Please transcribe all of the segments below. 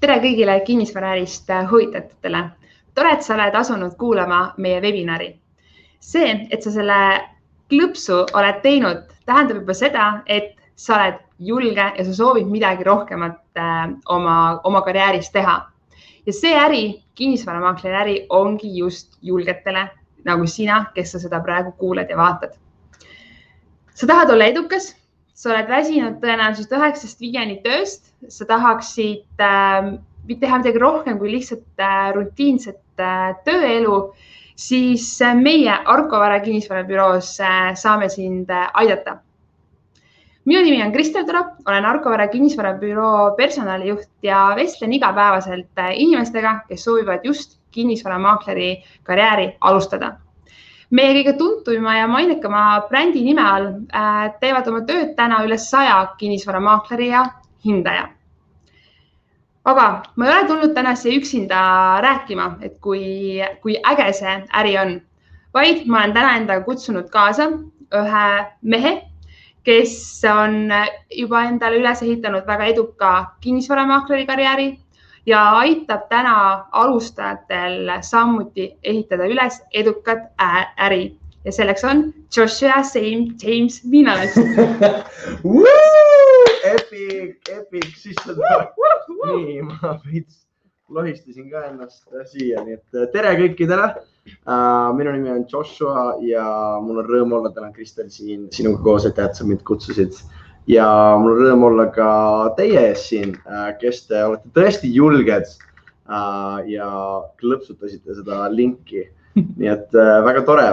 tere kõigile kinnisvaraärist huvitatutele. tore, et sa oled asunud kuulama meie webinari. see, et sa selle klõpsu oled teinud, tähendab juba seda, et sa oled julge ja sa soovid midagi rohkemat äh, oma, oma karjääris teha. ja see äri, kinnisvaramaakleri äri ongi just julgetele nagu sina, kes sa seda praegu kuuled ja vaatad. sa tahad olla edukas sa oled väsinud tõenäoliselt üheksast viieni tööst, sa tahaksid äh, teha midagi rohkem kui lihtsalt äh, rutiinset äh, tööelu, siis äh, meie Arko Vara kinnisvarabüroos äh, saame sind äh, aidata. minu nimi on Kristel Torop, olen Arko Vara kinnisvarabüroo personalijuht ja vestlen igapäevaselt äh, inimestega, kes soovivad just kinnisvaramaakleri karjääri alustada meie kõige tuntuima ja mainekama brändi nime all äh, teevad oma tööd täna üle saja kinnisvaramaakleri ja hindaja. aga ma ei ole tulnud täna siia üksinda rääkima, et kui, kui äge see äri on, vaid ma olen täna endaga kutsunud kaasa ühe mehe, kes on juba endale üles ehitanud väga eduka kinnisvaramaakleri karjääri ja aitab täna alustajatel samuti ehitada üles edukat äri ja selleks on Joshua James Vinalets Epic, epic sissetulek. nii, ma veits lohistasin ka ennast siia, nii et tere kõikidele uh,. minu nimi on Joshua ja mul on rõõm olla täna, Kristel, siin sinuga koos, et sa mind kutsusid uh, ja mul on rõõm olla ka teie ees siin, äh, kes te olete tõesti julged äh, ja klõpsutasite seda linki. nii et äh, väga tore.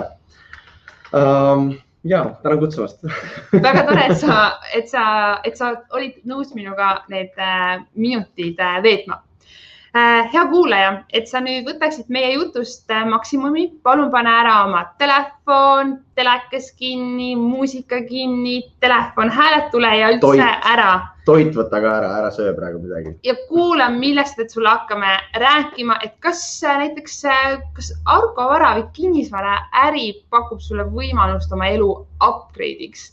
Ähm, ja tänan kutsumast väga tore, et sa, et sa, et sa olid nõus minuga need minutid veetma hea kuulaja, et sa nüüd võtaksid meie jutust äh, maksimumi, palun pane ära oma telefon, telekas kinni, muusika kinni, telefon hääletule ja üldse toit, ära. toit võta ka ära, ära söö praegu midagi. ja kuula, millest me sulle hakkame rääkima, et kas äh, näiteks, kas Argo Vara või kinnisvaraäri pakub sulle võimalust oma elu upgrade'iks.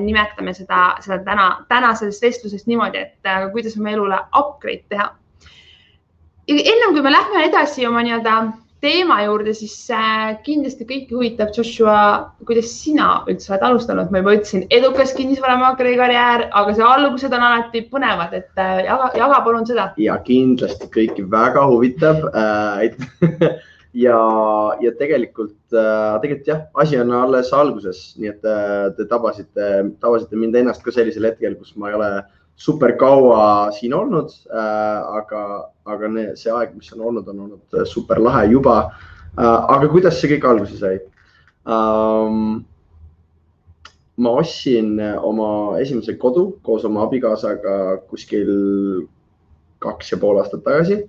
nimetame seda, seda täna, tänases vestluses niimoodi, et kuidas oma elule upgrade teha ennem kui me lähme edasi oma nii-öelda teema juurde, siis äh, kindlasti kõiki huvitab, Joshua, kuidas sina üldse oled alustanud, ma juba ütlesin, edukas kinnisvaramaakleri karjäär, aga see algused on alati põnevad, et äh, jaga, jaga palun seda. ja kindlasti kõiki väga huvitab äh, ja, ja tegelikult, tegelikult jah, asi on alles alguses, nii et te tabasite, tabasite mind ennast ka sellisel hetkel, kus ma ei ole äh, super kaua siin olnud äh,, aga, aga ne, see aeg, mis on olnud, on olnud super lahe juba äh,. aga kuidas see kõik alguse sai ähm,? ma ostsin oma esimese kodu koos oma abikaasaga kuskil kaks ja pool aastat tagasi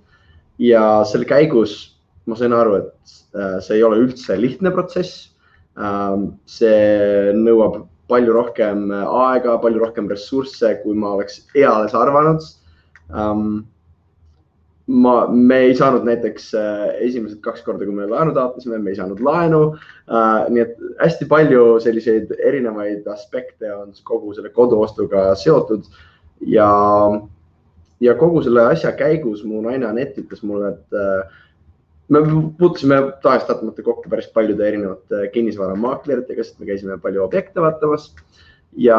ja selle käigus ma sain aru, et äh, see ei ole üldse lihtne protsess. Ähm, see nõuab palju rohkem äh, aega, palju rohkem ressursse, kui ma oleks eales arvanud um,. ma, me ei saanud näiteks uh, esimesed kaks korda, kui me laenu taotlesime, me ei saanud laenu uh,. nii et hästi palju selliseid erinevaid aspekte on kogu selle koduostuga seotud ja, ja kogu selle asja käigus mu naine Anett ütles mulle, et uh, me puutusime tahes-tahtmata kokku päris paljude erinevate kinnisvaramaakleritega, sest me käisime palju objekte vaatamas. ja,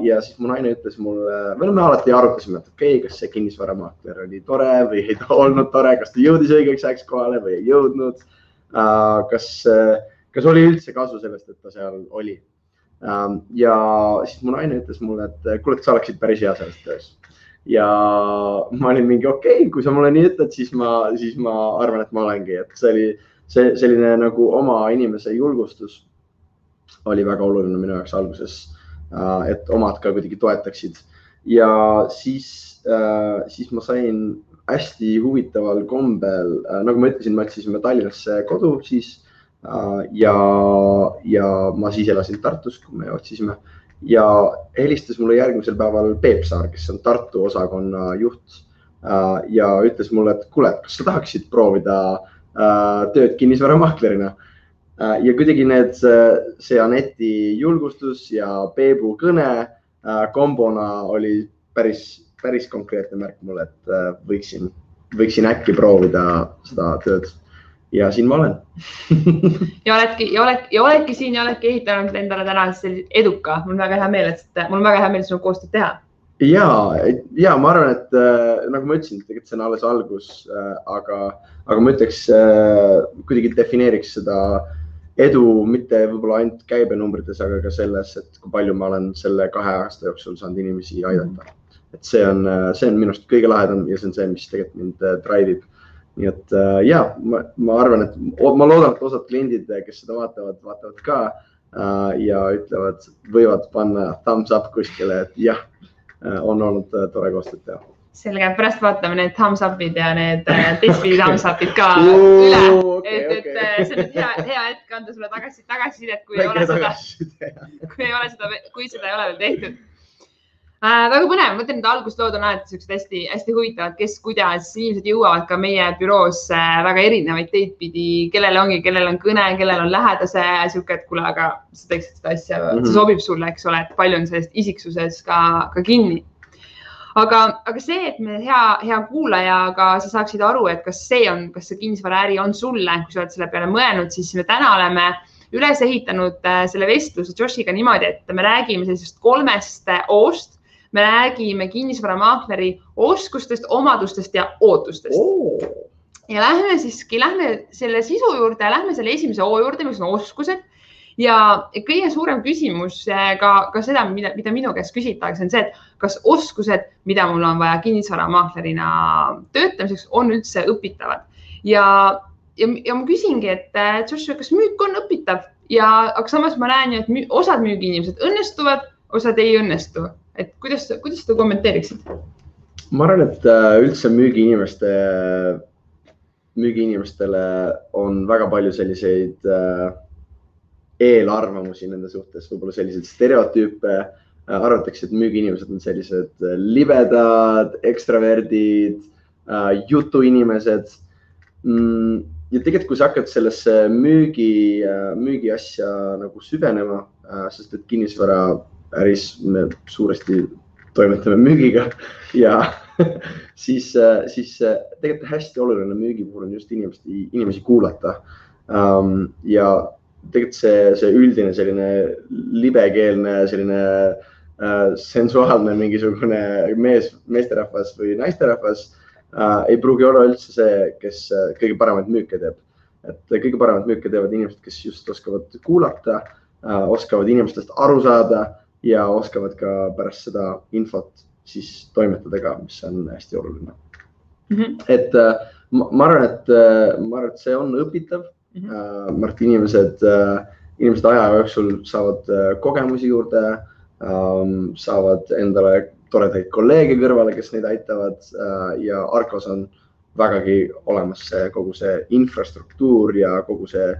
ja siis mu naine ütles mulle, või no me alati arutasime, et okei okay,, kas see kinnisvaramaakler oli tore või ei ta olnud tore, kas ta jõudis õigeks ajaks kohale või ei jõudnud. kas, kas oli üldse kasu sellest, et ta seal oli? ja siis mu naine ütles mulle, et kuule, et sa oleksid päris hea selles töös ja ma olin mingi okei okay,, kui sa mulle nii ütled, siis ma, siis ma arvan, et ma olengi, et see oli see selline nagu oma inimese julgustus oli väga oluline minu jaoks alguses. Äh, et omad ka kuidagi toetaksid ja siis, äh, siis ma sain hästi huvitaval kombel, äh, nagu ma ütlesin, me otsisime Tallinnasse kodu siis ja, ja ma siis elasin Tartus, kui me otsisime ja helistas mulle järgmisel päeval Peep Saar, kes on Tartu osakonna juht äh, ja ütles mulle, et kuule, kas sa tahaksid proovida äh, tööd kinnisvaramaaklerina. Äh, ja kuidagi need, see Aneti julgustus ja Peebu kõne kombona oli päris päris konkreetne märk mulle, et võiksin, võiksin äkki proovida seda tööd. Ja siin ma olen ja oledki ja oled ja oledki siin ja oledki ehitanud endale täna eduka, mul on väga hea meel, et mul on väga hea meel sinuga koostööd teha ja, ja ma arvan, et äh, nagu ma ütlesin, tegelikult see on alles algus äh,, aga, aga ma ütleks äh,, kuidagi defineeriks seda edu mitte võib-olla ainult käibenumbrites, aga ka selles, et kui palju ma olen selle kahe aasta jooksul saanud inimesi aidata. et see on, äh, see on minu arust kõige lahedam ja see on see, mis tegelikult mind äh, drive ib. Nii et äh, ja ma, ma arvan, et ma loodan, et osad kliendid, kes seda vaatavad, vaatavad ka äh, ja ütlevad, võivad panna thumbs up kuskile, et jah Äh, on olnud äh, tore koostööd teha. selge, pärast vaatame need thumbs up'id ja need äh, teistpidi thumbs up'id ka üle okay,, et, et okay. see on nüüd hea, hea hetk anda sulle tagasi, tagasisidet, kui ei ole seda, kui ei ole seda, kui seda ei ole veel tehtud äh,. väga põnev, ma mõtlen, et alguslood on alati siuksed hästi-hästi huvitavad, kes, kuidas inimesed jõuavad ka meie büroosse väga erinevaid teid pidi, kellel ongi, kellel on kõne, kellel on lähedase sihuke, et kuule, aga sa teeksid seda asja mm, -hmm. see sobib sulle, eks ole, et palju on sellest isiksuses ka, ka kinni aga, aga see, et me hea, hea kuulajaga sa saaksid aru, et kas see on, kas see kinnisvaraäri on sulle, kui sa oled selle peale mõelnud, siis me täna oleme üles ehitanud äh, selle vestluse Joshiga niimoodi, et me räägime sellisest kolmest O-st me räägime kinnisvaramaakleri oskustest, omadustest ja ootustest. Oh.. ja lähme siiski, lähme selle sisu juurde, lähme selle esimese O juurde, mis on oskused. Ja kõige suurem küsimus eh, ka, ka seda, mida, mida minu käest küsitakse, on see, et kas oskused, mida mul on vaja kinnisvaramaaklerina töötamiseks, on üldse õpitavad? Ja, ja, ja ma küsingi, et eh, Joshua, kas müük on õpitav? Ja, aga samas ma näen ju, et müü, osad müügiinimesed õnnestuvad, osad ei õnnestu et kuidas, kuidas seda kommenteeriksid? ma arvan, et äh, üldse müügiinimeste, müügiinimestele on väga palju selliseid äh, eelarvamusi nende suhtes, võib-olla selliseid stereotüüpe. Äh, arvatakse, et müügiinimesed on sellised libedad, ekstraverdid, jutuinimesed. Mm, ja tegelikult, kui sa hakkad sellesse müügi, müügiasja nagu süvenema, sest et kinnisvara äris me suuresti toimetame müügiga ja siis, siis tegelikult hästi oluline müügi puhul on just inimest, inimesi kuulata um,. ja tegelikult see, see üldine selline libekeelne, selline uh, sensuaalne mingisugune mees, meesterahvas või naisterahvas uh, ei pruugi olla üldse see, kes uh, kõige paremaid müüke teeb. et kõige paremaid müüke teevad inimesed, kes just oskavad kuulata oskavad inimestest aru saada ja oskavad ka pärast seda infot siis toimetada ka, mis on hästi oluline mm. -hmm. et äh, ma, ma arvan, et äh, ma arvan, et see on õpitav mm. -hmm. ma arvan, et inimesed, inimesed aja jooksul saavad kogemusi juurde, ähm, saavad endale toredaid kolleege kõrvale, kes neid aitavad ja Arcos on vägagi olemas see kogu see infrastruktuur ja kogu see,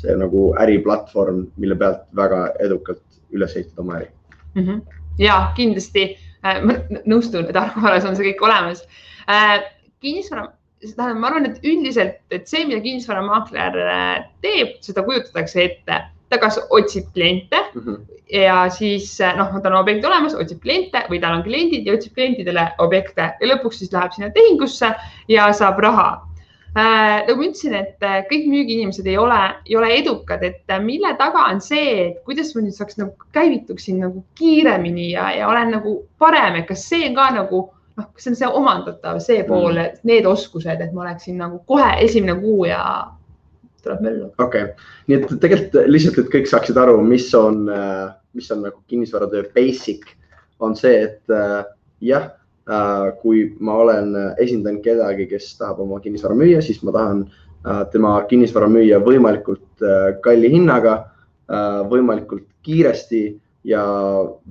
see nagu äriplatvorm, mille pealt väga edukalt üles ehitada oma äri mm. -hmm. ja kindlasti äh, ma nõustun, et tarkvaras on see kõik olemas äh,. kinnisvara, tähendab, ma arvan, et üldiselt, et see, mida kinnisvaramaakler äh, teeb, seda kujutatakse ette ta kas otsib kliente mm -hmm. ja siis noh, tal on objekt olemas, otsib kliente või tal on kliendid ja otsib klientidele objekte ja lõpuks siis läheb sinna tehingusse ja saab raha. Nagu ma ütlesin, et äh, kõik müügiinimesed ei ole, ei ole edukad, et äh, mille taga on see, et kuidas ma nüüd saaks nagu käivituksin nagu kiiremini ja, ja olen nagu parem, et kas see ka nagu noh, kas see on see omandatav, see pool mm., need oskused, et ma oleksin nagu kohe esimene kuu ja tuleb möllu. okei okay., nii et tegelikult lihtsalt, et kõik saaksid aru, mis on, mis on nagu kinnisvaratöö basic, on see, et jah kui ma olen, äh, esindan kedagi, kes tahab oma kinnisvara müüa, siis ma tahan äh, tema kinnisvara müüa võimalikult kalli hinnaga, võimalikult kiiresti ja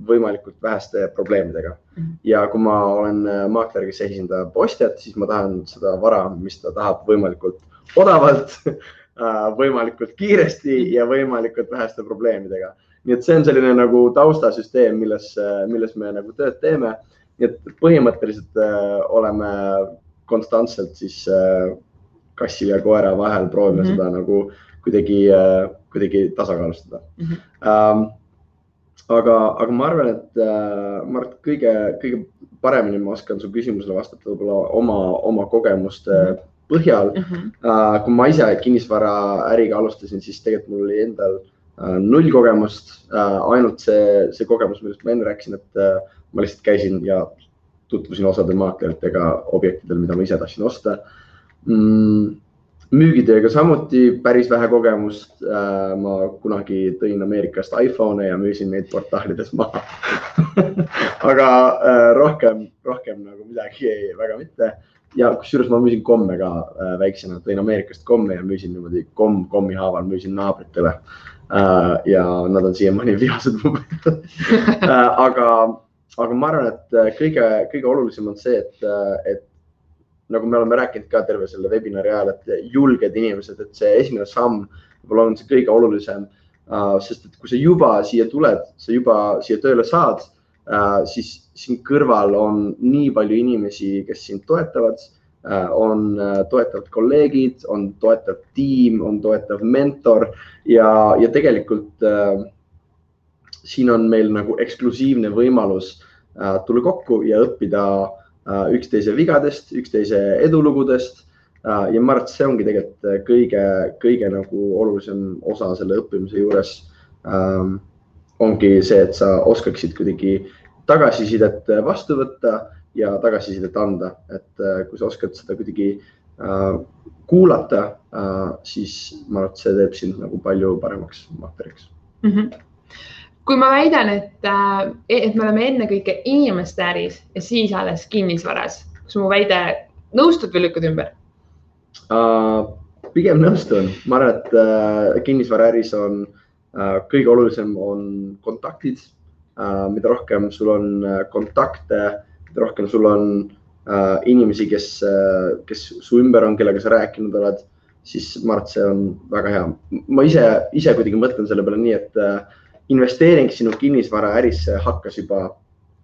võimalikult väheste probleemidega. Mhm. ja kui ma olen maakler, kes esindab ostjat, siis ma tahan seda vara, mis ta tahab, võimalikult odavalt võimalikult kiiresti ja võimalikult väheste probleemidega. nii et see on selline nagu taustasüsteem, milles, milles me nagu tööd teeme nii et põhimõtteliselt äh, oleme konstantselt siis äh, kassi ja koera vahel proovime mm -hmm. seda nagu kuidagi äh,, kuidagi tasakaalustada mm. -hmm. Aga, aga ma arvan, et äh, ma arvan, et kõige, kõige paremini ma oskan su küsimusele vastata võib-olla oma, oma kogemuste mm -hmm. põhjal mm. -hmm. kui ma ise kinnisvaraäriga alustasin, siis tegelikult mul oli endal null kogemust, ainult see, see kogemus, millest ma enne rääkisin, et ma lihtsalt käisin ja tutvusin osade maakleritega objektidel, mida ma ise tahtsin osta mm müügitööga samuti päris vähe kogemust. Äh, ma kunagi tõin Ameerikast iPhone'e ja müüsin neid portaalides maha aga äh, rohkem, rohkem nagu midagi ei, väga mitte. ja kusjuures ma müüsin komme ka äh, väiksena, tõin Ameerikast komme ja müüsin niimoodi komm kommi haaval, müüsin naabritele. Ja nad on siiamaani vihased mu peale aga, aga ma arvan, et kõige, kõige olulisem on see, et, et nagu me oleme rääkinud ka terve selle webinari ajal, et julged inimesed, et see esimene samm võib-olla on see kõige olulisem sest et kui sa juba siia tuled, sa juba siia tööle saad siis siin kõrval on nii palju inimesi, kes sind toetavad. On toetavad kolleegid, on toetav tiim, on toetav mentor ja, ja tegelikult uh, siin on meil nagu eksklusiivne võimalus uh, tulla kokku ja õppida Äh, üksteise vigadest, üksteise edulugudest. Äh, ja ma arvan, et see ongi tegelikult äh, kõige, kõige nagu olulisem osa selle õppimise juures. Ähm, ongi see, et sa oskaksid kuidagi tagasisidet vastu võtta ja tagasisidet anda, et kui sa oskad seda kuidagi kuulata, siis ma arvan, et see teeb sind nagu palju paremaks materjaliks mm. -hmm kui ma väidan, et, äh, et me oleme ennekõike inimeste äris ja siis alles kinnisvaras, kas mu väide nõustud või lükkad ümber uh,? pigem nõustun, ma arvan, et uh, kinnisvaraäris on uh, kõige olulisem on kontaktid uh,. mida rohkem sul on kontakte, rohkem sul on uh, inimesi, kes uh,, kes su ümber on, kellega sa rääkinud oled, siis ma arvan, et see on väga hea. ma ise, ise kuidagi mõtlen selle peale nii, et uh, investeering sinu kinnisvaraärisse hakkas juba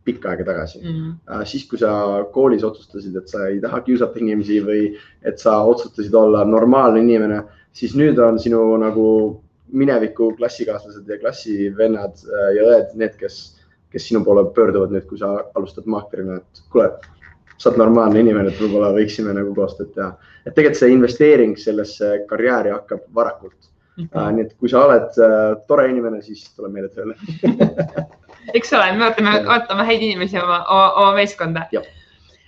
pikka aega tagasi mm. -hmm. siis, kui sa koolis otsustasid, et sa ei taha kiusata inimesi või et sa otsustasid olla normaalne inimene, siis nüüd on sinu nagu mineviku klassikaaslased ja klassivennad äh, ja õed need, kes, kes sinu poole pöörduvad nüüd, kui sa alustad maaklerina, et kuule, sa oled normaalne inimene, et võib-olla võiksime nagu koostööd teha. et tegelikult see investeering sellesse karjääri hakkab varakult Mm -hmm. nii et kui sa oled äh, tore inimene, siis tule meile tööle eks ole, me vaatame, vaatame häid inimesi oma, oma, oma meeskonda.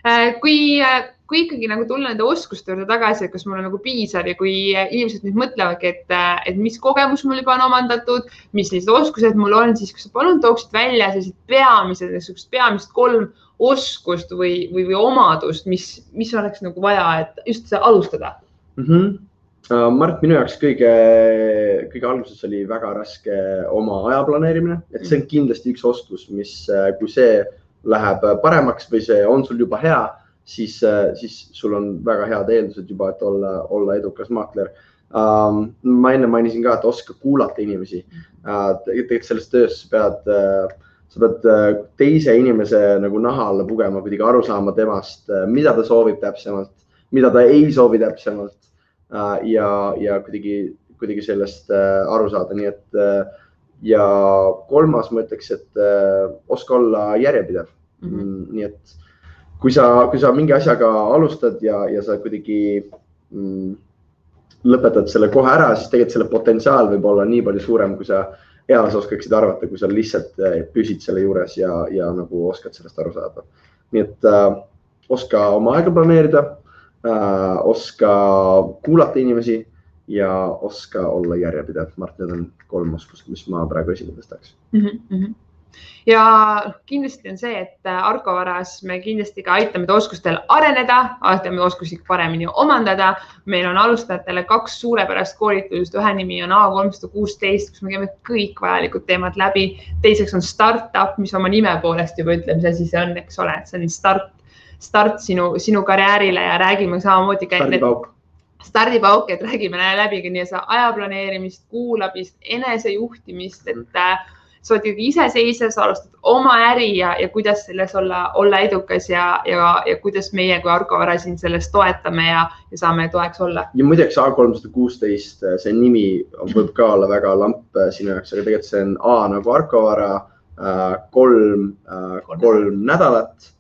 Äh, kui, äh, kui ikkagi nagu tulla nende oskuste juurde tagasi, et kas mul on nagu piisav ja kui inimesed nüüd mõtlevadki, et, et mis kogemus mul juba on omandatud, mis sellised oskused mul on, siis kas sa palun tooksid välja sellised peamised, niisugused peamised kolm oskust või, või, või omadust, mis, mis oleks nagu vaja, et just alustada mm? -hmm Mart, minu jaoks kõige, kõige alguses oli väga raske oma aja planeerimine, et see on kindlasti üks oskus, mis, äh, kui see läheb paremaks või see on sul juba hea, siis, äh, siis sul on väga head eeldused juba, et olla, olla edukas maakler um,. ma enne mainisin ka, et oska kuulata inimesi uh,. tegelikult selles töös pead uh, sa pead teise inimese nagu naha alla pugema, kuidagi aru saama temast, mida ta soovib täpsemalt, mida ta ei soovi täpsemalt Äh, ja, ja kuidagi, kuidagi sellest äh, aru saada, nii et äh, ja kolmas, ma ütleks, et oska olla järjepidev mm. -hmm. nii et kui sa, kui sa mingi asjaga alustad ja, ja sa kuidagi mm, lõpetad selle kohe ära, siis tegelikult selle potentsiaal võib olla nii palju suurem, kui sa eas oskaksid arvata, kui sa lihtsalt püsid selle juures ja, ja nagu oskad sellest aru saada. nii et äh, oska oma aega planeerida äh,, oska kuulata inimesi ja oska olla järjepidev. Mart, need on kolm oskust, mis ma praegu esile tõstaks mm. -hmm ja kindlasti on see, et Argo varas me kindlasti ka aitame oskustel areneda, aitame oskusi paremini omandada. meil on alustajatele kaks suurepärast koolitust, ühe nimi on A kolmsada kuusteist, kus me käime kõik vajalikud teemad läbi. teiseks on startup, mis oma nime poolest juba ütleb, mis asi see on, eks ole, et see on start start sinu, sinu karjäärile ja räägime samamoodi. stardipauk. stardipauk, et räägime läbi ka nii-öelda aja planeerimist, kuulamist, enesejuhtimist, et äh, sa oled ikkagi iseseisev, sa alustad oma äri ja, ja kuidas selles olla, olla edukas ja, ja, ja kuidas meie kui Argo Vara sind selles toetame ja, ja saame toeks olla. ja muideks A kolmsada kuusteist, see nimi võib ka olla väga lamp äh, sinu jaoks, aga tegelikult see on A nagu Argo Vara, äh, kolm, kolm nädalat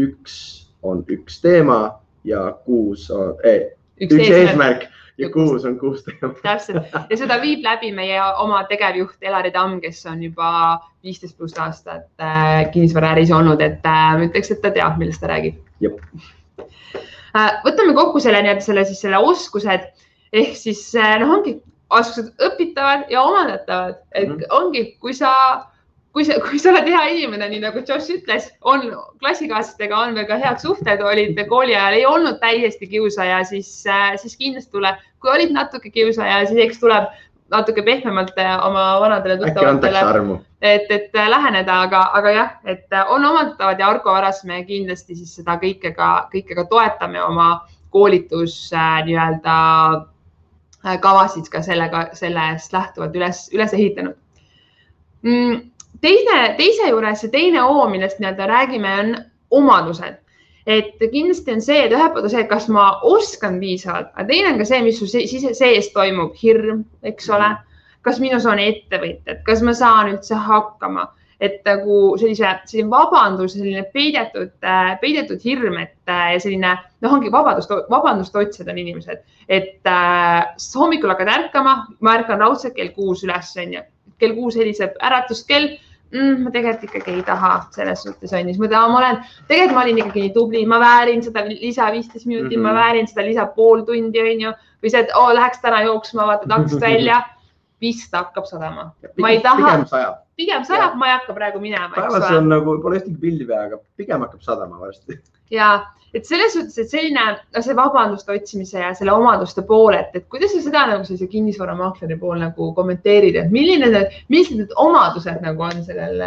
üks on üks teema ja kuus on eh,, üks, üks eesmärk. eesmärk ja kuus- on kuus teemat. täpselt ja seda viib läbi meie oma tegevjuht Elari Tamm, kes on juba viisteist pluss aastat äh, kinnisvaraäris olnud, et äh, ma ütleks, et ta teab, millest ta räägib äh,. võtame kokku selle nii-öelda selle siis selle oskused ehk siis äh, noh, ongi oskused õpitavad ja omandatavad, et mm. -hmm. ongi, kui sa kui sa, kui sa oled hea inimene, nii nagu Josh ütles, on klassikaaslastega on ka head suhted, olid kooli ajal, ei olnud täiesti kiusaja, siis, siis kindlasti tuleb, kui olid natuke kiusaja, siis eks tuleb natuke pehmemalt äh, oma vanadele tuttavatele, et, et äh, läheneda, aga, aga jah, et äh, on omandatavad ja Argo Varas me kindlasti siis seda kõike ka, kõike ka toetame oma koolitus äh, nii-öelda äh, kavasid ka sellega, sellest lähtuvalt üles, üles ehitanud. Mm,. teine, teise juures see teine O, millest nii-öelda räägime, on omadused. et kindlasti on see, et ühelt poolt on see, kas ma oskan piisavalt, aga teine on ka see, mis su sees toimub, hirm, eks ole. kas minus on ettevõtjad, kas ma saan üldse hakkama, et nagu sellise, selline vabandus, selline peidetud, peidetud hirm, et selline noh, ongi vabadust, vabandust otsida on inimesed, et äh, hommikul hakkad ärkama, ma ärkan raudselt kell kuus üles, onju, kell kuus heliseb äratuskell mm,. ma tegelikult ikkagi ei taha selles suhtes onju, siis ma tahan, ma olen, tegelikult ma olin ikkagi nii tubli, ma väärin seda lisa viisteist minutit mm, -hmm. Mhm. ma väärin seda lisa pool tundi onju või see, et oo, läheks täna jooksma, vaatad aknast välja, vist hakkab sadama. ma ei taha, pigem sajab. pigem sajab, ma ei hakka praegu minema, päevas on. nagu, pole ühtegi peal, aga pigem hakkab sadama varsti. ja et selles suhtes, et selline, no see vabanduste otsimise ja selle omaduste pool, et, et kuidas sa seda nagu sellise kinnisvaramaakleri pool nagu kommenteerid, et milline need, millised need omadused nagu on sellel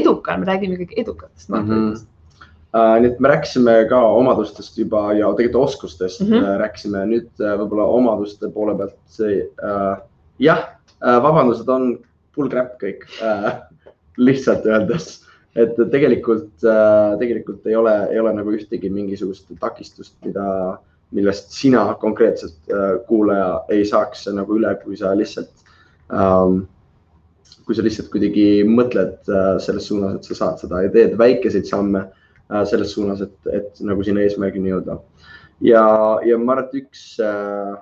edukal, me räägime ikkagi edukatest maakleritest Uh, nii et me rääkisime ka omadustest juba ja tegelikult oskustest mm Mhm. -hmm. rääkisime nüüd uh, võib-olla omaduste poole pealt see uh, jah uh,, vabandused on full crap kõik uh,, lihtsalt öeldes, et tegelikult uh,, tegelikult ei ole, ei ole nagu ühtegi mingisugust takistust, mida, millest sina konkreetselt uh, kuulaja ei saaks nagu üle, kui sa lihtsalt um, kui sa lihtsalt kuidagi mõtled uh, selles suunas, et sa saad seda ja teed väikeseid samme äh, selles suunas, et, et nagu sinna eesmärgini jõuda. ja, ja ma arvan, et üks äh,,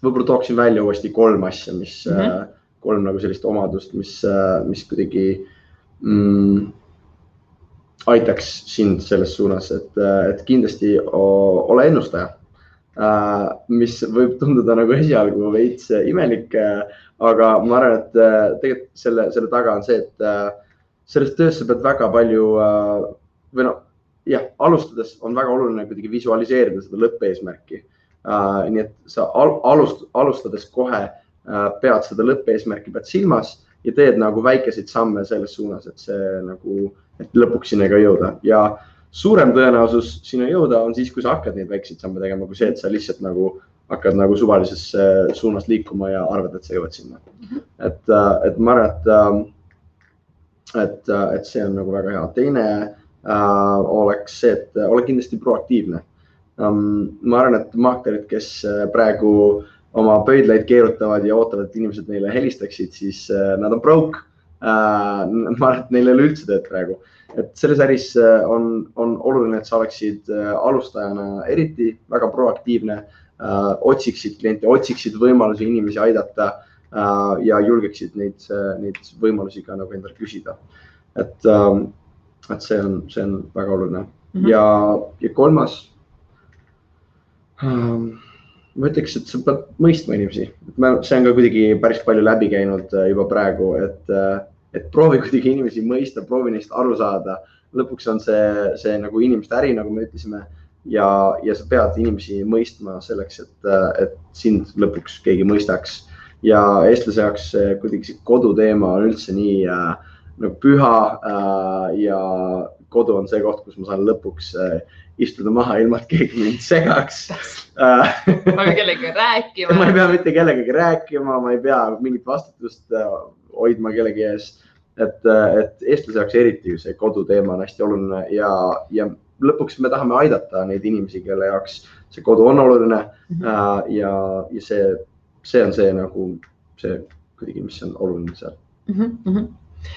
võib-olla tooksin välja uuesti kolm asja, mis mm. -hmm. kolm nagu sellist omadust, mis, mis kuidagi mm, aitaks sind selles suunas, et, et kindlasti ole ennustaja. Äh, mis võib tunduda nagu esialgu veits imelik, aga ma arvan, et äh, tegelikult selle, selle taga on see, et äh, selles töös sa pead väga palju äh, või noh, jah, alustades on väga oluline kuidagi visualiseerida seda lõppeesmärki. Nii et sa al alust alustades kohe pead seda lõppeesmärki pead silmas ja teed nagu väikeseid samme selles suunas, et see nagu, et lõpuks sinna ka jõuda ja suurem tõenäosus sinna jõuda on siis, kui sa hakkad neid väikseid samme tegema, kui see, et sa lihtsalt nagu hakkad nagu suvalises äh, suunas liikuma ja arvad, et sa jõuad sinna. et, et ma arvan, et et, et see on nagu väga hea. teine äh, oleks see, et ole kindlasti proaktiivne um,. ma arvan, et maaklerid, kes äh, praegu oma pöidlaid keerutavad ja ootavad, et inimesed neile helistaksid, siis äh, nad on broke äh,. ma arvan, et neil ei ole üldse tööd praegu, et selles äris äh, on, on oluline, et sa oleksid alustajana eriti väga proaktiivne otsiksid kliente, otsiksid võimalusi inimesi aidata ja julgeksid neid, neid võimalusi ka nagu endale küsida. et, et see on, see on väga oluline mm. -hmm. ja, ja kolmas. Ma ütleks, et sa pead mõistma inimesi, see on ka kuidagi päris palju läbi käinud äh, juba praegu, et, et proovi kuidagi inimesi mõista, proovi neist aru saada. lõpuks on see, see nagu inimeste äri, nagu me ütlesime ja, ja sa pead inimesi mõistma selleks, et, et sind lõpuks keegi mõistaks ja eestlase jaoks kuidagi see koduteema on üldse nii äh, nagu püha äh, ja kodu on see koht, kus ma saan lõpuks äh, istuda maha, ilma et keegi mind segaks äh,. ma ei pea kellegagi rääkima. ma ei pea mitte kellegagi rääkima, ma ei pea mingit vastutust äh, hoidma kellegi ees. et, et eestlase jaoks eriti see koduteema on hästi oluline ja, ja lõpuks me tahame aidata neid inimesi, kelle jaoks see kodu on oluline Mhm. äh, ja, ja see, see on see nagu see kuidagi, mis on oluline seal. Mhm, mhm.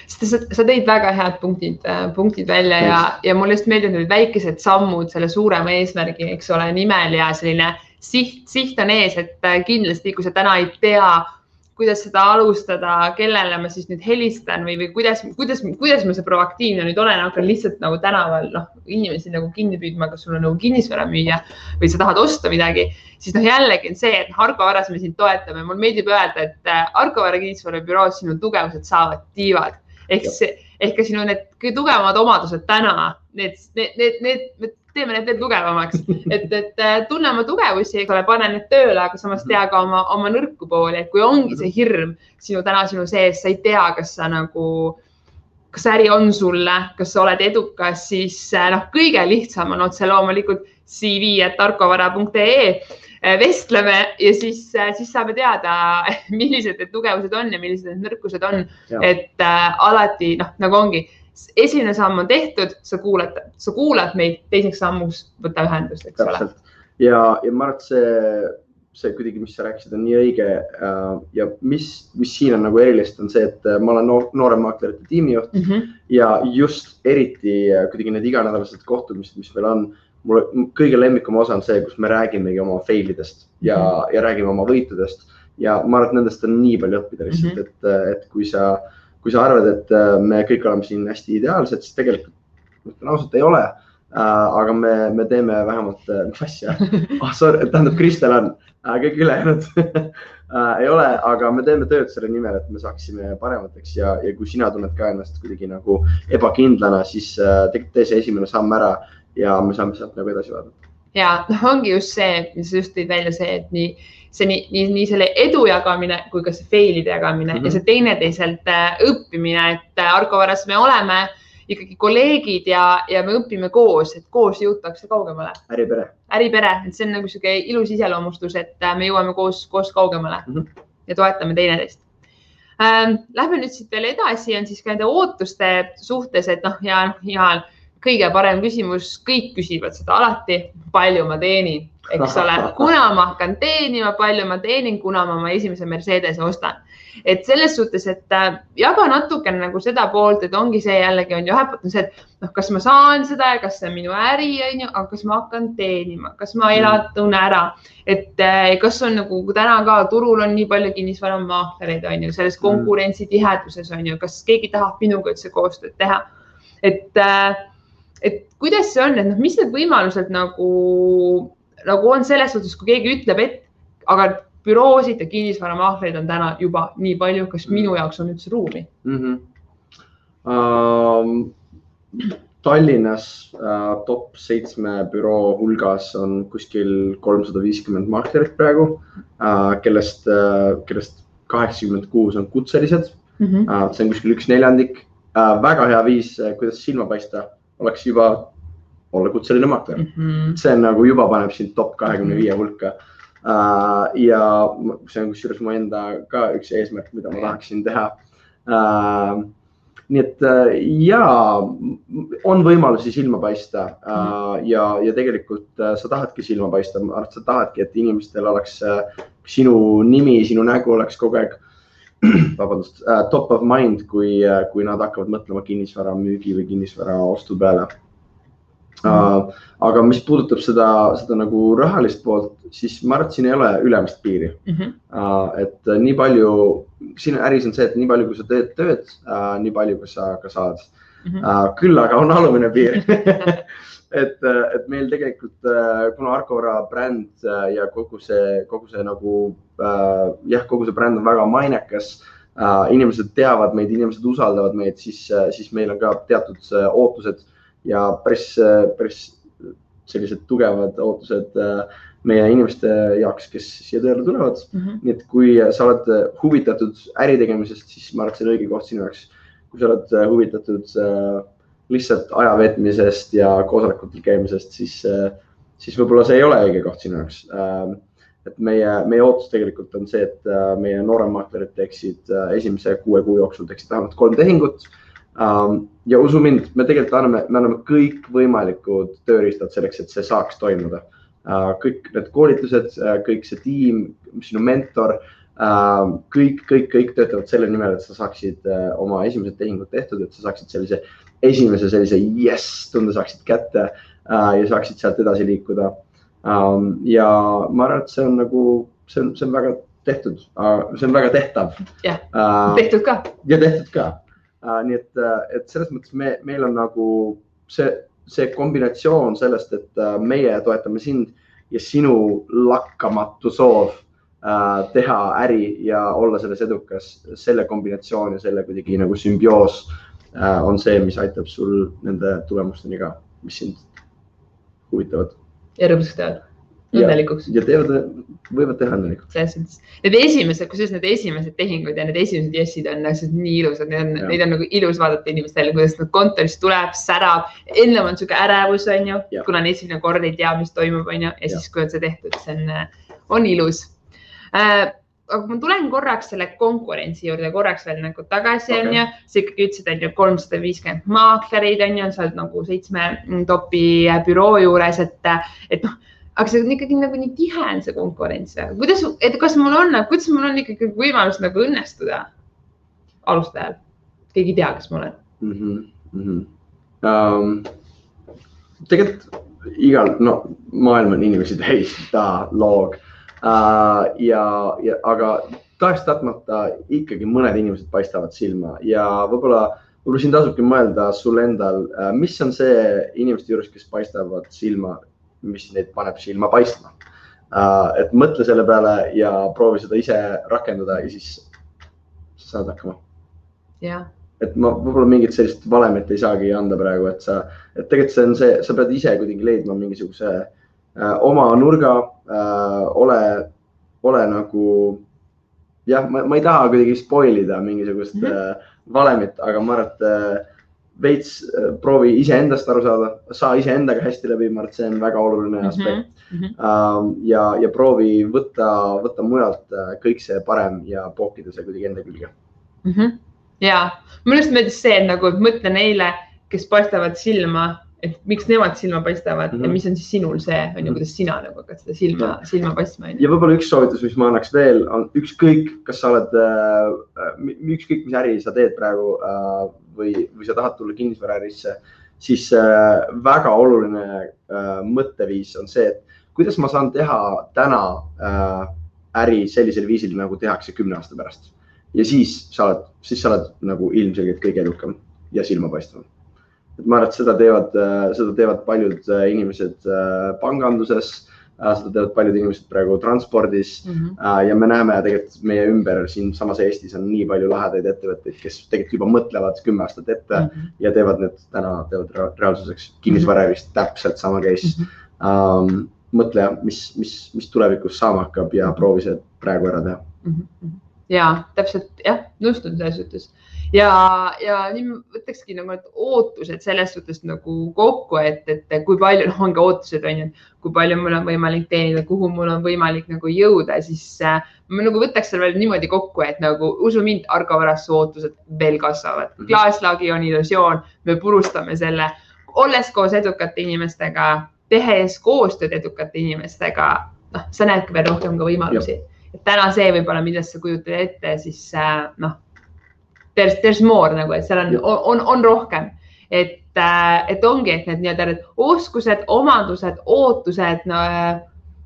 Sa, sa tõid väga head punktid, punktid välja ja, ja mulle just meeldivad need väikesed sammud selle suurema eesmärgi, eks ole, nimel ja selline siht, siht on ees, et kindlasti, kui sa täna ei tea kuidas seda alustada, kellele ma siis nüüd helistan või, või kuidas, kuidas, kuidas ma see proaktiivne nüüd olen, hakkan lihtsalt nagu tänaval noh, inimesi nagu kinni püüdma, kas sul on nagu kinnisvara müüa või sa tahad osta midagi, siis noh, jällegi on see, et Harko Varas me sind toetame, mulle meeldib öelda, et äh, Harko Vara kinnisvarabüroos sinu tugevused saavad tiivad. Ehk see, ehk ka sinu need kõige tugevamad omadused täna, need, need, need, need, teeme need veel tugevamaks, et, et äh, tunne oma tugevusi, eks ole, pane need tööle, aga samas tea ka oma, oma nõrku pooli, et kui ongi see hirm sinu täna sinu sees, sa ei tea, kas sa nagu, kas äri on sulle, kas sa oled edukas, siis äh, noh, kõige lihtsam on otse loomulikult cv.tarkovara.ee äh, vestleme ja siis, siis saame teada, millised need tugevused on ja millised need nõrkused on. et äh, alati noh, nagu ongi esimene samm on tehtud, sa kuulad, sa kuulad meid, teiseks sammuks võta ühendust, eks ole. ja, ja ma arvan, et see, see kuidagi, mis sa rääkisid, on nii õige. Äh, ja mis, mis siin on nagu erilist, on see, et äh, ma olen noor, nooremmaaklerite tiimijuht mm -hmm. ja just eriti äh, kuidagi need iganädalased kohtumised, mis meil on mulle kõige lemmikum osa on see, kus me räägimegi oma fail idest ja mm, -hmm. ja räägime oma võitudest ja ma arvan, et nendest on nii palju õppida lihtsalt mm, -hmm. et, et kui sa äh, kui sa arvad, et äh, me kõik oleme siin hästi ideaalsed, siis tegelikult ütlen ausalt, ei ole. Äh, aga me, me teeme vähemalt, äh, mis asja. Oh,, sorry, tähendab, Kristel on, kõik ülejäänud. Ei ole, aga me teeme tööd selle nimel, et me saaksime paremateks ja, ja kui sina tunned ka ennast kuidagi nagu ebakindlana, siis tegelikult tee see esimene samm ära ja me saame sealt nagu edasi vaadata ja noh, ongi just see, mis just tõid välja, see, et nii see nii, nii, nii selle edu jagamine kui ka see fail'ide jagamine mm -hmm. ja see teineteiselt äh, õppimine, et äh, Argo Varas me oleme ikkagi kolleegid ja, ja me õpime koos, et koos jõutakse kaugemale. äripere. äripere, et see on nagu sihuke ilus iseloomustus, et äh, me jõuame koos, koos kaugemale mm -hmm. ja toetame teineteist ähm,. Lähme nüüd siit veel edasi, on siis ka nende ootuste suhtes, et noh, ja, ja kõige parem küsimus, kõik küsivad seda alati, palju ma teenin, eks ole, kuna ma hakkan teenima, palju ma teenin, kuna ma oma esimese Mercedese ostan. et selles suhtes, et äh, jaga natukene nagu seda poolt, et ongi see jällegi on ju see, et noh, kas ma saan seda ja kas see on minu äri, on ju, aga kas ma hakkan teenima, kas ma elatun ära, et äh, kas on nagu täna ka turul on nii palju kinnisvaramaaklereid, on ju, selles mm. konkurentsi tiheduses on ju, kas keegi tahab minuga üldse koostööd teha, et äh, et kuidas see on, et noh, mis need võimalused nagu, nagu on selles suhtes, kui keegi ütleb, et aga büroosid ja kinnisvaramaakleid on täna juba nii palju, kas minu jaoks on üldse ruumi mm? -hmm. Um, Tallinnas uh, top seitsme büroo hulgas on kuskil kolmsada viiskümmend maaklerit praegu uh,, kellest uh,, kellest kaheksakümmend kuus on kutselised mm. -hmm. Uh, see on kuskil üks neljandik uh,. väga hea viis, kuidas silma paista oleks juba olla kutseline makler mm. -hmm. see on nagu juba paneb sind top kahekümne viie hulka uh,. ja see on kusjuures mu enda ka üks eesmärk, mida ma tahaksin teha uh,. nii et uh, ja on võimalusi silma paista uh, ja, ja tegelikult uh, sa tahadki silma paista, sa tahadki, et inimestel oleks uh, sinu nimi, sinu nägu oleks kogu aeg vabandust uh,, top of mind, kui uh,, kui nad hakkavad mõtlema kinnisvara müügi või kinnisvara ostu peale uh,. aga mis puudutab seda, seda nagu rahalist poolt, siis ma arvan, et siin ei ole ülemist piiri mm. -hmm. Uh, et uh, nii palju, siin äris on see, et nii palju, kui sa teed tööd uh,, nii palju, kui sa ka saad mm. -hmm. Uh, küll aga on alumine piir et, et meil tegelikult, kuna Arcora bränd ja kogu see, kogu see nagu Äh, jah, kogu see bränd on väga mainekas. Äh, inimesed teavad meid, inimesed usaldavad meid, siis, äh, siis meil on ka teatud ootused ja päris, päris sellised tugevad ootused meie inimeste jaoks, kes siia tööle tulevad mm. -hmm. nii et kui sa oled huvitatud äri tegemisest, siis ma arvan, et see on õige koht sinu jaoks. kui sa oled huvitatud lihtsalt aja veetmisest ja koosolekutel käimisest, siis, siis võib-olla see ei ole õige koht sinu jaoks et meie, meie ootus tegelikult on see, et äh, meie nooremmaaklerid teeksid äh, esimese kuue kuu jooksul teeksid vähemalt kolm tehingut. Ähm, ja usu mind, me tegelikult anname, me anname kõikvõimalikud tööriistad selleks, et see saaks toimuda. Äh, kõik need koolitused, kõik see tiim, sinu mentor, äh,. kõik, kõik, kõik töötavad selle nimel, et sa saaksid äh, oma esimesed tehingud tehtud, et sa saaksid sellise esimese sellise jess tunde saaksid kätte äh, ja saaksid sealt edasi liikuda ähm,. ja ma arvan, et see on nagu, see on, see on väga tehtud uh,, see on väga tehtav. jah uh,, tehtud ka. ja tehtud ka nii et, et selles mõttes me, meil on nagu see, see kombinatsioon sellest, et meie toetame sind ja sinu lakkamatu soov teha äri ja olla selles edukas, selle kombinatsioon ja selle kuidagi nagu sümbioos on see, mis aitab sul nende tulemusteni ka, mis sind huvitavad. ja rõõmsaks teevad õnnelikuks. ja teevad, võivad teha õnnelikuks. selles mõttes, need esimesed, kusjuures need esimesed tehingud ja need esimesed jessid on lihtsalt nii ilusad, neid on, neid on nagu ilus vaadata inimestele, kuidas nad kontorist tuleb, särab. ennem on sihuke ärevus, on ju, kuna on esimene kord, ei tea, mis toimub, on ju, ja siis, kui on see tehtud, see on, on ilus äh, aga ma tulen korraks selle konkurentsi juurde korraks veel nagu tagasi okay., onju. sa ikkagi ütlesid, on ju, kolmsada viiskümmend maaklerid on ju, sa oled nagu seitsme topi büroo juures, et, et noh aga see on ikkagi nagu nii tihe on see konkurents. kuidas, et kas mul on, kuidas mul on ikkagi võimalus nagu õnnestuda alustajal? keegi ei tea, kes ma olen mm. -hmm. Mm -hmm. Um, tegelikult igal, no maailm on inimesi täis, ta loog ja, ja aga tahes-tahtmata ikkagi mõned inimesed paistavad silma ja võib-olla, võib-olla siin tasubki mõelda sul endal, uh, mis on see inimeste juures, kes paistavad silma mis neid paneb silma paistma. Äh, et mõtle selle peale ja proovi seda ise rakendada ja siis saad hakkama. jah et ma võib-olla mingit sellist valemit ei saagi anda praegu, et sa, et tegelikult see on see, sa pead ise kuidagi leidma mingisuguse äh, oma nurga äh,. ole, ole nagu jah, ma ei taha kuidagi spoil ida mingisugust mm -hmm. äh, valemit, aga ma arvan, et äh, veits äh, proovi iseendast aru saada, saa iseendaga hästi läbi, ma arvan, et see on väga oluline mhm, aspekt mm. -hmm. ja, ja proovi võtta, võtta mujalt äh, kõik see parem ja pookida see kuidagi enda külge mm. -hmm. ja mulle just meeldis see, et nagu mõtle neile, kes paistavad silma et miks nemad silma paistavad mm -hmm. ja mhm. mis on siis sinul see, on ju, kuidas sina nagu hakkad seda silma mm, -hmm. silma paistma. ja võib-olla üks soovitus, mis ma annaks veel, on ükskõik, kas sa oled äh,, ükskõik, mis äri sa teed praegu äh, või, või sa tahad tulla kinnisvaraärisse, siis äh, väga oluline äh, mõtteviis on see, et kuidas ma saan teha täna äh, äri sellisel viisil, nagu tehakse kümne aasta pärast. ja siis sa oled, siis sa oled nagu ilmselgelt kõige edukam ja silmapaistvam et ma arvan, et seda teevad, äh, seda teevad paljud äh, inimesed äh, panganduses, seda teevad paljud inimesed praegu transpordis mm. -hmm. ja me näeme tegelikult meie ümber siinsamas Eestis on nii palju lahedaid ettevõtteid, kes tegelikult juba mõtlevad kümme aastat ette mm -hmm. ja teevad need täna, teevad reaalsuseks. kinnisvaraärist mm -hmm. täpselt sama case mm. -hmm. Um, mõtle, mis, mis, mis tulevikus saama hakkab ja proovi see praegu ära teha mm. -hmm. ja täpselt jah, nõustun selles suhtes ja, ja nii võtakski nagu need ootused selles suhtes nagu kokku, et, et kui palju noh, ongi ootused on ju, kui palju mul on võimalik teenida, kuhu mul on võimalik nagu jõuda, siis äh, ma nagu võtaks selle veel niimoodi kokku, et nagu usu mind, Argo Varastu ootused veel kasvavad. Mhm. klaaslaagi on illusioon, me purustame selle, olles koos edukate inimestega, tehes koostööd edukate inimestega, noh, sa näedki veel rohkem ka võimalusi. täna see võib-olla, millest sa kujutad ette, siis äh, noh there's, there's more nagu, et seal on, on, on rohkem, et, äh, et ongi, et need nii-öelda need oskused, omadused, ootused no,,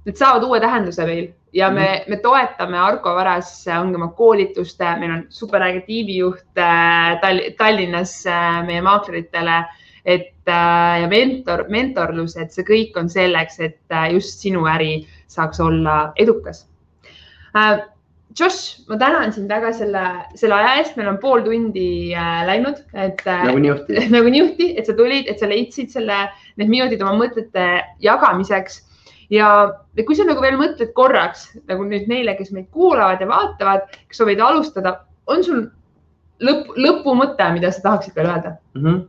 need saavad uue tähenduse meil. Ja me, mhm. me toetame Argo Varas, ongi oma koolituste, meil on superäge tiimijuht äh, Tallinnas äh, meie maakleritele, et ja mentor, mentorlus, et see kõik on selleks, et just sinu äri saaks olla edukas Josh, ma tänan sind väga selle, selle aja eest, meil on pool tundi äh, läinud, et äh,. nagu niuhti nagu niuhti, et sa tulid, et sa leidsid selle, need minutid oma mõtete jagamiseks. ja kui sa nagu veel mõtled korraks nagu nüüd neile, kes meid kuulavad ja vaatavad, kes soovivad alustada, on sul lõpp, lõpumõte, mida sa tahaksid veel öelda mm? -hmm.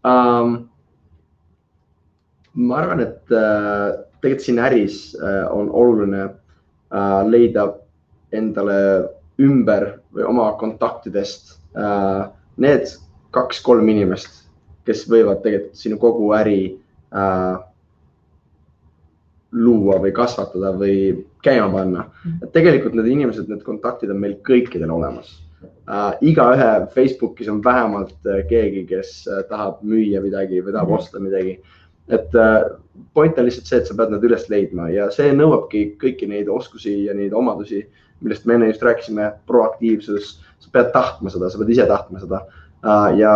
Um, ma arvan, et äh, tegelikult siin äris äh, on oluline äh, leida endale ümber või oma kontaktidest äh, need kaks-kolm inimest, kes võivad tegelikult sinu kogu äri äh, luua või kasvatada või käima panna. et tegelikult need inimesed, need kontaktid on meil kõikidel olemas äh,. igaühe Facebookis on vähemalt äh, keegi, kes äh, tahab müüa midagi või tahab mm osta midagi. et äh, point on lihtsalt see, et sa pead nad üles leidma ja see nõuabki kõiki neid oskusi ja neid omadusi, millest me enne just rääkisime, proaktiivsus. sa pead tahtma seda, sa pead ise tahtma seda äh,. ja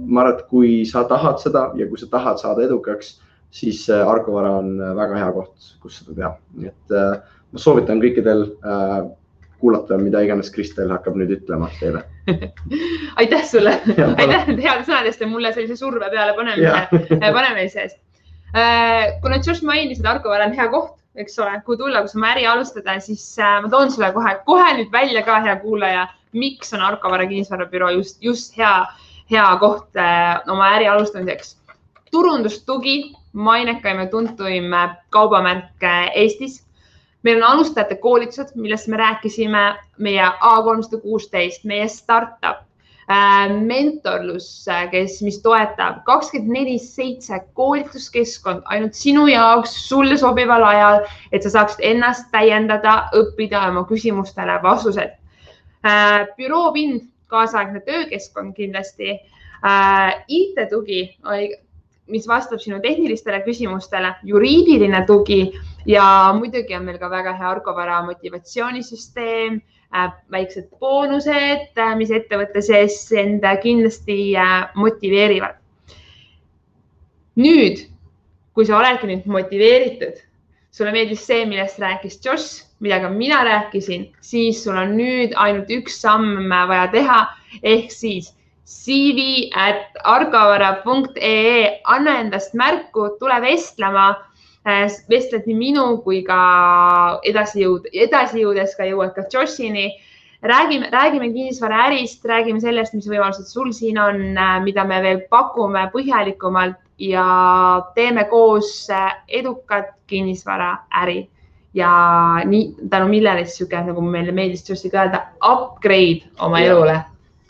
ma arvan, et kui sa tahad seda ja kui sa tahad saada edukaks, siis äh, Argo Vara on äh, väga hea koht, kus seda teha, nii et ma soovitan kõikidel kuulata, mida iganes Kristel hakkab nüüd ütlema teile aitäh sulle, aitäh nende heade sõnade eest ja mulle sellise surve peale panemise, panemise eest. Kuna Josh mainis, et Argo Vara on hea koht, eks ole, kuhu tulla, kus oma äri alustada, siis äh, ma toon sulle kohe, kohe nüüd välja ka, hea kuulaja, miks on Argo Vara kinnisvarabüroo just, just hea, hea koht äh, oma äri alustamiseks. turundustugi, mainekaim ja tuntuim kaubamärk Eestis meil on alustajate koolitused, millest me rääkisime, meie A kolmsada kuusteist, meie startup äh,, mentorlus, äh, kes, mis toetab kakskümmend neli seitse koolituskeskkond ainult sinu jaoks, sulle sobival ajal, et sa saaksid ennast täiendada, õppida oma küsimustele vastused äh,. büroo pind, kaasaegne töökeskkond kindlasti äh,. IT-tugi, mis vastab sinu tehnilistele küsimustele, juriidiline tugi ja muidugi on meil ka väga hea Argo Vara motivatsioonisüsteem äh,, väiksed boonused, äh, mis ettevõtte sees end kindlasti äh, motiveerivad. nüüd, kui sa oledki nüüd motiveeritud, sulle meeldis see, millest rääkis Josh, ka mina rääkisin, siis sul on nüüd ainult üks samm vaja teha ehk siis cv at argovara.ee, anna endast märku, tule vestlema Äh, vestled nii minu kui ka edasi jõud, edasi jõudes ka jõuad ka Joshini. räägime, räägime kinnisvaraärist, räägime sellest, mis võimalused sul siin on, äh, mida me veel pakume põhjalikumalt ja teeme koos äh, edukat kinnisvaraäri ja nii tänu millele siis niisugune, nagu meile meeldis Joshiga öelda, upgrade oma ja. elule.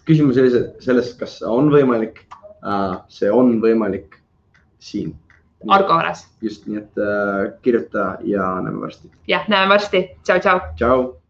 küsimus oli selles, kas on võimalik. see on võimalik siin Argo Varas. just, nii et äh, kirjuta ja näeme varsti. jah, näeme varsti. tšau, tšau. tšau.